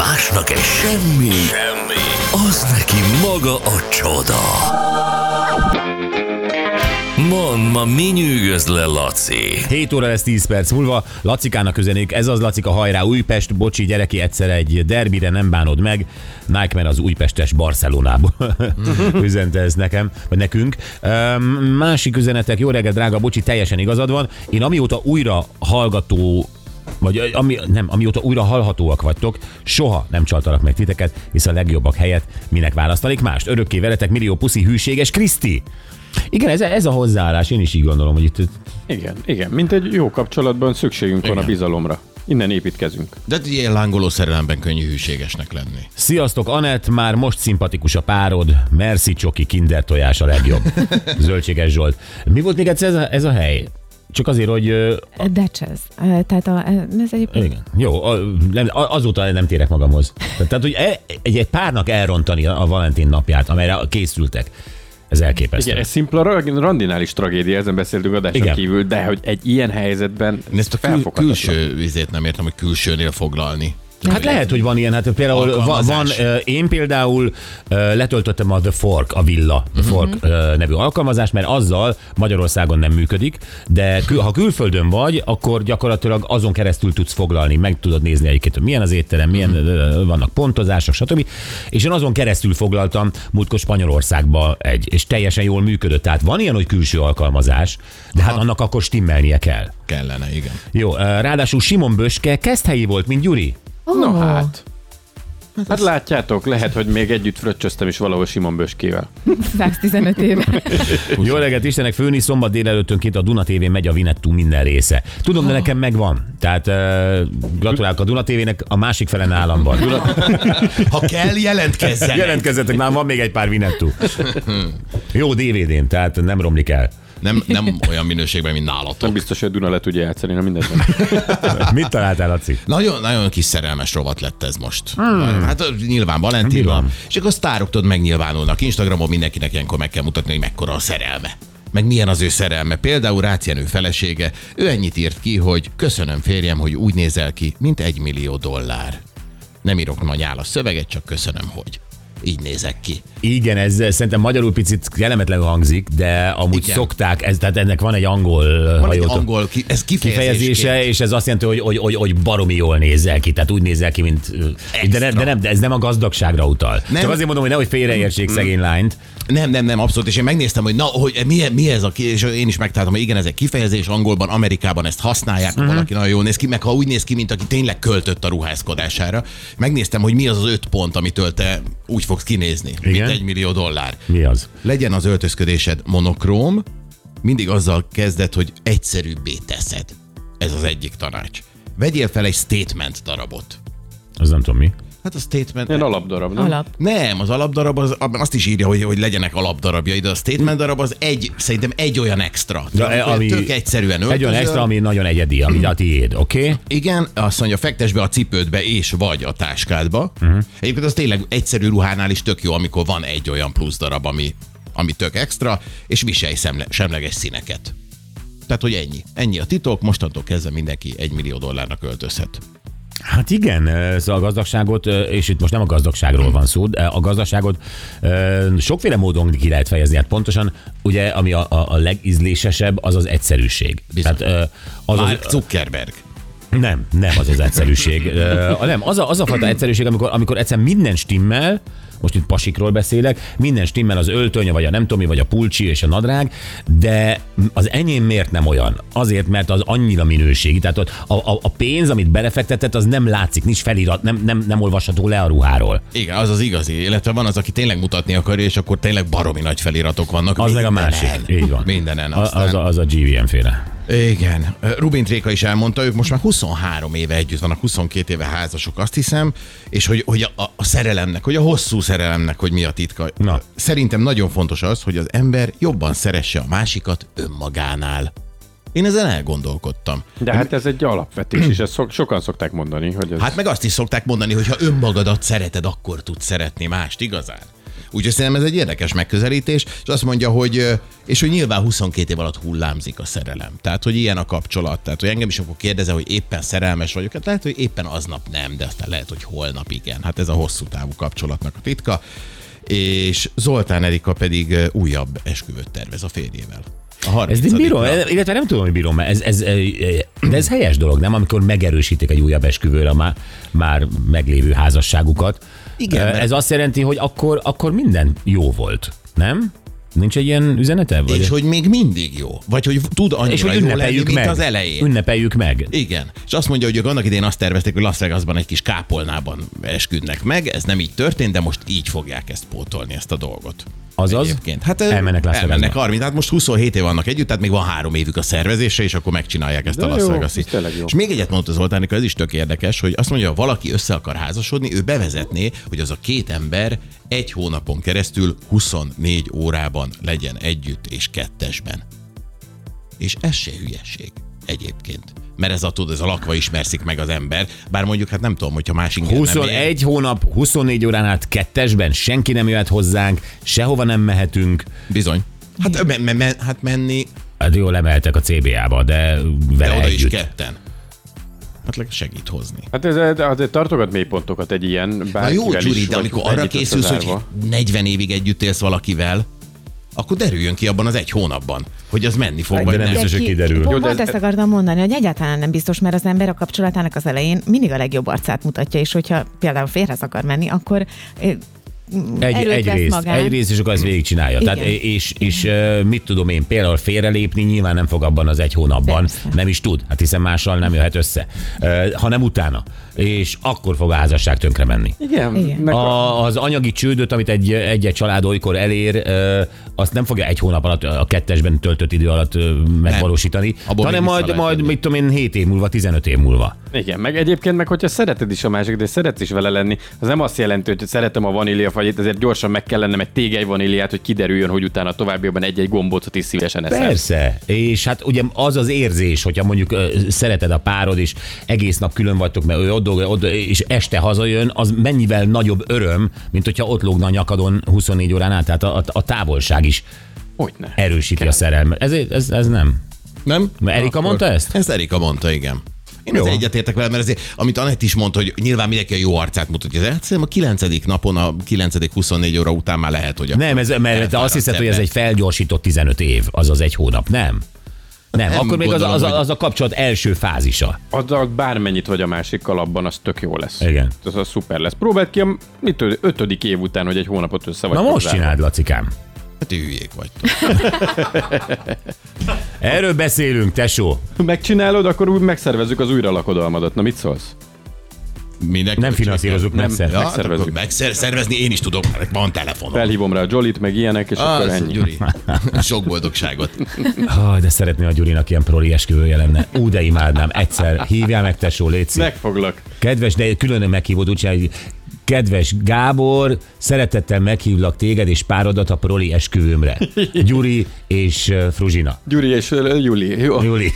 Másnak egy semmi, semmi, az neki maga a csoda. Mond, ma mi nyűgöz le, Laci? 7 óra lesz 10 perc múlva. Lacikának üzenik, ez az Lacika hajrá Újpest, bocsi gyereki egyszer egy derbire nem bánod meg. Nike az újpestes Barcelonából üzente ez nekem, vagy nekünk. Másik üzenetek, jó reggel, drága, bocsi, teljesen igazad van. Én amióta újra hallgató vagy ami, nem, amióta újra hallhatóak vagytok, soha nem csaltalak meg titeket, hisz a legjobbak helyett minek választanék mást. Örökké veletek millió puszi hűséges Kriszti. Igen, ez, ez a hozzáállás, én is így gondolom, hogy itt Igen, igen. Mint egy jó kapcsolatban szükségünk van a Igen. bizalomra. Innen építkezünk. De ilyen lángoló szerelemben könnyű hűségesnek lenni. Sziasztok, Anett, már most szimpatikus a párod. Merci, Csoki, kinder tojás a legjobb. Zöldséges Zsolt. Mi volt még egyszer ez a, ez a hely? Csak azért, hogy... ö, Decsez. Tehát a, ez egyébként Igen. Jó, a- nem, a- azóta nem térek magamhoz. Tehát, hogy e- egy, egy párnak elrontani a Valentin napját, amelyre készültek, ez elképesztő. Igen, ez szimpla ra- randinál is tragédia, ezen beszéltünk adáson Igen. kívül, de hogy egy ilyen helyzetben Én ezt a kül- külső vizét nem értem, hogy külsőnél foglalni. Hát lehet, hogy van ilyen, hát például va- van, Alkalmazás. ö, én például ö, letöltöttem a The Fork, a Villa The Fork ö, nevű alkalmazást, mert azzal Magyarországon nem működik, de kül, ha külföldön vagy, akkor gyakorlatilag azon keresztül tudsz foglalni, meg tudod nézni egyébként, hogy milyen az étterem, milyen ö, vannak pontozások, stb. És én azon keresztül foglaltam múltkor Spanyolországba egy, és teljesen jól működött. Tehát van ilyen, hogy külső alkalmazás, de hát annak akkor stimmelnie kell. Kellene, igen. Jó, ráadásul Simon Böske kezdhelyi volt, mint Gyuri. Na hát. Hát látjátok, lehet, hogy még együtt fröccsöztem is valahol Simon Böskével. 115 éve. Jó reggelt, Istenek, főni szombat délelőttönként a Duna TV megy a Vinettú minden része. Tudom, de nekem megvan. Tehát uh, gratulálok a Duna TV-nek, a másik fele nálam van. Ha kell, jelentkezzen. Jelentkezzetek, már van még egy pár Vinettú. Jó DVD-n, tehát nem romlik el. Nem, nem olyan minőségben, mint Nem nálatok. biztos, hogy Duna le tudja játszani, na mindegy. Mit találtál, Laci? Nagyon, nagyon kis szerelmes rovat lett ez most. Hmm. Hát nyilván Valentin van? És akkor a sztárok tudod megnyilvánulnak. Instagramon mindenkinek ilyenkor meg kell mutatni, hogy mekkora a szerelme. Meg milyen az ő szerelme. Például Rácz Jenő felesége, ő ennyit írt ki, hogy köszönöm férjem, hogy úgy nézel ki, mint egy millió dollár. Nem írok nagy a szöveget, csak köszönöm, hogy így nézek ki. Igen, ez szerintem magyarul picit kellemetlen hangzik, de amúgy Igen. szokták, ez, tehát ennek van egy angol, Van egy angol, ki, ez kifejezése, és ez azt jelenti, hogy, hogy, hogy, hogy baromi jól nézel ki, tehát úgy nézel ki, mint... De, ne, de, nem, de ez nem a gazdagságra utal. Nem. Csak azért mondom, hogy nehogy félreértsék szegény lányt. Nem, nem, nem, abszolút. És én megnéztem, hogy na, hogy mi, mi ez a ki, és én is megtaláltam, hogy igen, ez egy kifejezés, angolban, Amerikában ezt használják, uh-huh. valaki nagyon jól néz ki, meg ha úgy néz ki, mint aki tényleg költött a ruházkodására. Megnéztem, hogy mi az az öt pont, amitől te úgy fogsz kinézni, Igen? mint egy millió dollár. Mi az? Legyen az öltözködésed monokróm, mindig azzal kezded, hogy egyszerűbbé teszed. Ez az egyik tanács. Vegyél fel egy statement darabot. Az nem tudom mi. Hát a statement... Ilyen alapdarab, nem? Alap. Nem, az alapdarab az, azt is írja, hogy, hogy legyenek alapdarabjai, de a statement darab az egy, szerintem egy olyan extra. De, Amikor ami- tök egyszerűen Egy olyan öltözöl. extra, ami nagyon egyedi, ami a tiéd, oké? Okay? Igen, azt mondja, fektes be a cipődbe és vagy a táskádba. Uh-huh. Egyébként az tényleg egyszerű ruhánál is tök jó, amikor van egy olyan plusz darab, ami, ami tök extra, és viselj szemle, semleges színeket. Tehát, hogy ennyi. Ennyi a titok, mostantól kezdve mindenki egy millió dollárnak öltözhet. Hát igen, szóval a gazdagságot, és itt most nem a gazdagságról van szó, de a gazdagságot sokféle módon ki lehet fejezni. Hát pontosan ugye, ami a, a, legízlésesebb, az az egyszerűség. Bizony. Tehát, az, az, Mark Zuckerberg. nem, nem az az egyszerűség. Ö, nem, az a, az a fajta egyszerűség, amikor, amikor egyszer minden stimmel, most itt pasikról beszélek, minden stimmel az öltöny, vagy a nem tudom vagy a pulcsi és a nadrág, de az enyém miért nem olyan? Azért, mert az annyira minőségi. Tehát ott a, a, a pénz, amit belefektetett, az nem látszik, nincs felirat, nem, nem, nem olvasható le a ruháról. Igen, az az igazi. Illetve van az, aki tényleg mutatni akarja, és akkor tényleg baromi nagy feliratok vannak. Az meg a másik. Így van. Mindenen. Aztán... az, a, az a GVM féle. Igen. Rubin Tréka is elmondta, ők most már 23 éve együtt vannak, 22 éve házasok, azt hiszem, és hogy, hogy a, a szerelemnek, hogy a hosszú szerelemnek, hogy mi a titka. Na. Szerintem nagyon fontos az, hogy az ember jobban szeresse a másikat önmagánál. Én ezen elgondolkodtam. De hát ez egy alapvetés, és ezt szok, sokan szokták mondani, hogy ez... Hát meg azt is szokták mondani, hogy ha önmagadat szereted, akkor tudsz szeretni mást, igazán? Úgyhogy szerintem ez egy érdekes megközelítés, és azt mondja, hogy és hogy nyilván 22 év alatt hullámzik a szerelem. Tehát, hogy ilyen a kapcsolat. Tehát, hogy engem is akkor kérdezel, hogy éppen szerelmes vagyok. Hát lehet, hogy éppen aznap nem, de aztán lehet, hogy holnap igen. Hát ez a hosszú távú kapcsolatnak a titka. És Zoltán Erika pedig újabb esküvőt tervez a férjével. A Ez 30-ra. bírom, illetve nem tudom, hogy bírom, ez, ez, de ez helyes dolog, nem? Amikor megerősítik egy újabb esküvőre a már, már meglévő házasságukat. Igen, Eh, mert- Ez azt jelenti, hogy akkor, akkor minden jó volt, nem? Nincs egy ilyen üzenete? Vagy? És hogy még mindig jó. Vagy hogy tud annyira és hogy jó lenni, ünnepeljük mint meg. az elején. Ünnepeljük meg. Igen. És azt mondja, hogy ők annak idén azt tervezték, hogy Las Vegasban egy kis kápolnában esküdnek meg. Ez nem így történt, de most így fogják ezt pótolni, ezt a dolgot. Azaz? Egyébként. Hát Elmennek Las elmennek Vegasba. 30, hát most 27 év vannak együtt, tehát még van három évük a szervezésre, és akkor megcsinálják ezt De a Las jó, vegas. És még egyet mondta Zoltánika, ez is tök érdekes, hogy azt mondja, ha valaki össze akar házasodni, ő bevezetné, hogy az a két ember egy hónapon keresztül 24 órában legyen együtt és kettesben. És ez se hülyeség egyébként. Mert ez a, tudod, ez a lakva ismerszik meg az ember. Bár mondjuk, hát nem tudom, hogyha más nem ér. 21 hónap, 24 órán át kettesben, senki nem jöhet hozzánk, sehova nem mehetünk. Bizony. Hát, me, me, me, hát menni, Hát jó, lemehetek a CBA-ba, de de vele oda is együtt. ketten. Hát segít hozni. Hát ez azért tartogat mélypontokat egy ilyen, Na bárkivel jó, Gyuri, de amikor arra készülsz, hogy összezárva. 40 évig együtt élsz valakivel, akkor derüljön ki abban az egy hónapban, hogy az menni fog, vagy nem biztos, hogy kiderül. Pont, pont ez- ezt akartam mondani, hogy egyáltalán nem biztos, mert az ember a kapcsolatának az elején mindig a legjobb arcát mutatja, és hogyha például férhez akar menni, akkor eh, Egy, erőt egy vesz rész, magán. egy rész, és akkor az végigcsinálja. Igen. Tehát, és, és mit tudom én, például félrelépni nyilván nem fog abban az egy hónapban, Persze. nem is tud, hát hiszen mással nem jöhet össze, hanem utána. És akkor fog a házasság tönkre menni. Igen, Igen. A... Az anyagi csődöt, amit egy, egy-egy család olykor elér, azt nem fogja egy hónap alatt, a kettesben töltött idő alatt megvalósítani, Abból hanem majd, majd mit tudom én, 7 év múlva, 15 év múlva. Igen, meg egyébként meg, hogyha szereted is a másik, de szeretsz is vele lenni, az nem azt jelenti, hogy szeretem a vaníliafagyit, ezért gyorsan meg kell lennem egy tégely vaníliát, hogy kiderüljön, hogy utána továbbiakban egy-egy gombócot is szívesen eszem. Persze, és hát ugye az az érzés, hogyha mondjuk ö, szereted a párod, és egész nap külön vagytok, mert ő ott dolgozol, ott, és este hazajön, az mennyivel nagyobb öröm, mint hogyha ott lógna a nyakadon 24 órán át, tehát a, a, a távolság is Hogyne. erősíti a szerelmet. Ez, ez, ez nem. Nem? Erika mondta ezt? Ezt Erika mondta, igen. Én Jó. ezzel egyetértek vele, mert azért, amit Anett is mondta, hogy nyilván mindenki a jó arcát mutatja. Hát szerintem a 9. napon, a 9. 24 óra után már lehet, hogy Nem, ez, mert te azt hiszed, hogy ez egy felgyorsított 15 év, azaz egy hónap. Nem. Nem, Nem akkor még az, gondolom, az, hogy- az a kapcsolat első fázisa. Azzal bármennyit vagy a másikkal abban, az tök jó lesz. Igen. Az, az szuper lesz. Próbáld ki a mit ötödik év után, hogy egy hónapot össze vagy Na most csináld, Lacikám. Hát hülyék vagytok. Erről beszélünk, tesó. Megcsinálod, akkor úgy megszervezzük az újra lakodalmadat. Na mit szólsz? Mindenki Nem finanszírozunk, Nem. messze. Ja, hát megszervezzük. akkor megszer, szervezni én is tudok, mert van telefonom. Felhívom rá a Jolit, meg ilyenek, és akkor Az, ennyi. Gyuri. Sok boldogságot. Ah, de szeretné a Gyurinak ilyen proli esküvője lenne. Ú, de imádnám. Egyszer hívjál meg, tesó, légy. Megfoglak. Kedves, de külön meghívod, úgy csinálj, hogy kedves Gábor, szeretettel meghívlak téged és párodat a proli esküvőmre. Gyuri és Fruzsina. Gyuri és Juli. Jó. Juli.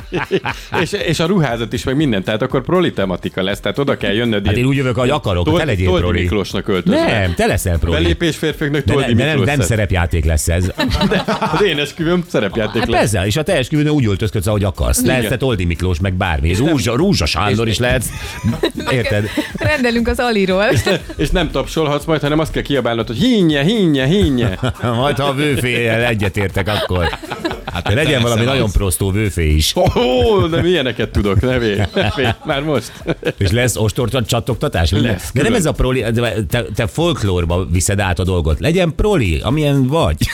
és, és a ruházat is, meg minden. Tehát akkor proli tematika lesz. Tehát oda kell jönnöd. Hát én úgy jövök, ahogy akarok, te legyél Toldi proli. Miklósnak öltözve. Nem, te leszel proli. Belépés férfiaknak De, Toldi ne, de nem, nem szerepjáték lesz ez. Az én esküvőm szerepjáték Hát lesz. persze, és a te esküvőn úgy öltözködsz, ahogy akarsz. Lehetsz te Toldi Miklós, meg bármi. Rúzsa, Rúzsa Sándor is lehetsz. Érted? Rendelünk az Aliról. És nem tapsolhatsz majd, hanem azt kell kiabálnod, hogy hínje, hínje, hínje. Majd ha a vőféjel egyetértek, akkor. Hát legyen valami az. nagyon prostó vőfé is. Ó, de milyeneket tudok, ne vélj, ne vélj, már most. És lesz ostortat csattogtatás? Lesz, De nem ez a proli, de te, te folklórba viszed át a dolgot. Legyen proli, amilyen vagy.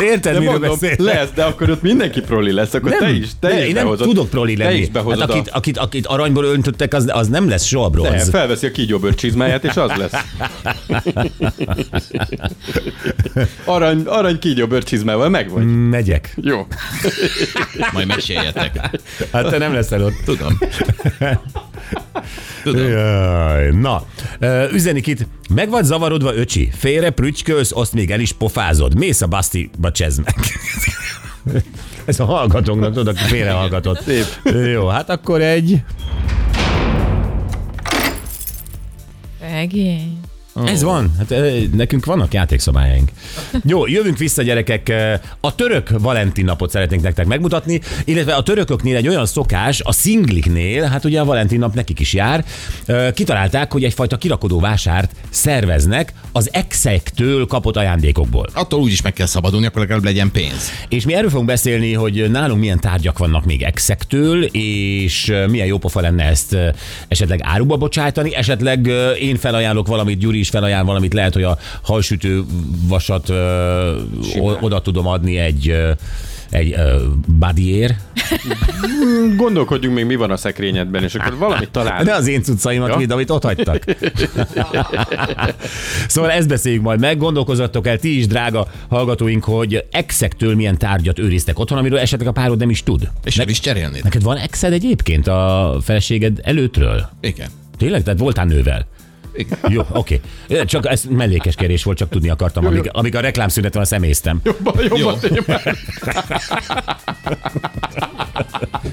Érted, De miről mondom, beszélek? lesz, de akkor ott mindenki proli lesz, akkor te is, te de is én nem behozod. tudok proli lenni. Te is behozod hát akit, a... akit, akit, aranyból öntöttek, az, az nem lesz soha Bronz. felveszi a kígyóbőr csizmáját, és az lesz. Arany, arany kígyóbőr csizmával megvagy. Megyek. Jó. Majd meséljetek. Hát te nem leszel ott. Tudom. Tudom. Jaj, na, üzenik itt, meg vagy zavarodva, öcsi, félre prücskölsz, azt még el is pofázod, mész a basztiba csezd meg. Ez a hallgatónknak, tudod, aki félre hallgatott. Szép. Jó, hát akkor egy... 자기. Egény. Ez van. Hát, nekünk vannak játékszabályaink. Jó, jövünk vissza, gyerekek. A török Valentin napot szeretnénk nektek megmutatni, illetve a törököknél egy olyan szokás, a szingliknél, hát ugye a Valentin nap nekik is jár, kitalálták, hogy egyfajta kirakodó vásárt szerveznek az exektől kapott ajándékokból. Attól úgyis meg kell szabadulni, akkor legalább legyen pénz. És mi erről fogunk beszélni, hogy nálunk milyen tárgyak vannak még exektől, és milyen jó pofa lenne ezt esetleg áruba bocsájtani, esetleg én felajánlok valamit, Gyuri is felajánl valamit, lehet, hogy a halsütő vasat ö, oda tudom adni egy ö, egy badiér. Gondolkodjunk még, mi van a szekrényedben, és akkor valamit találunk. De az én cuccaimat, Ja. amit ott hagytak. szóval ezt beszéljük majd meg, gondolkozzatok el ti is, drága hallgatóink, hogy exektől milyen tárgyat őriztek otthon, amiről esetleg a párod nem is tud. És Ne- el is cserélnéd. Neked van exed egyébként a feleséged előttről? Igen. Tényleg? Tehát voltál nővel? Igen. Jó, oké. Okay. Csak ez mellékes kérés volt, csak tudni akartam, amíg, amíg a reklámszünet van, személyztem. Jobban, jobban Jó.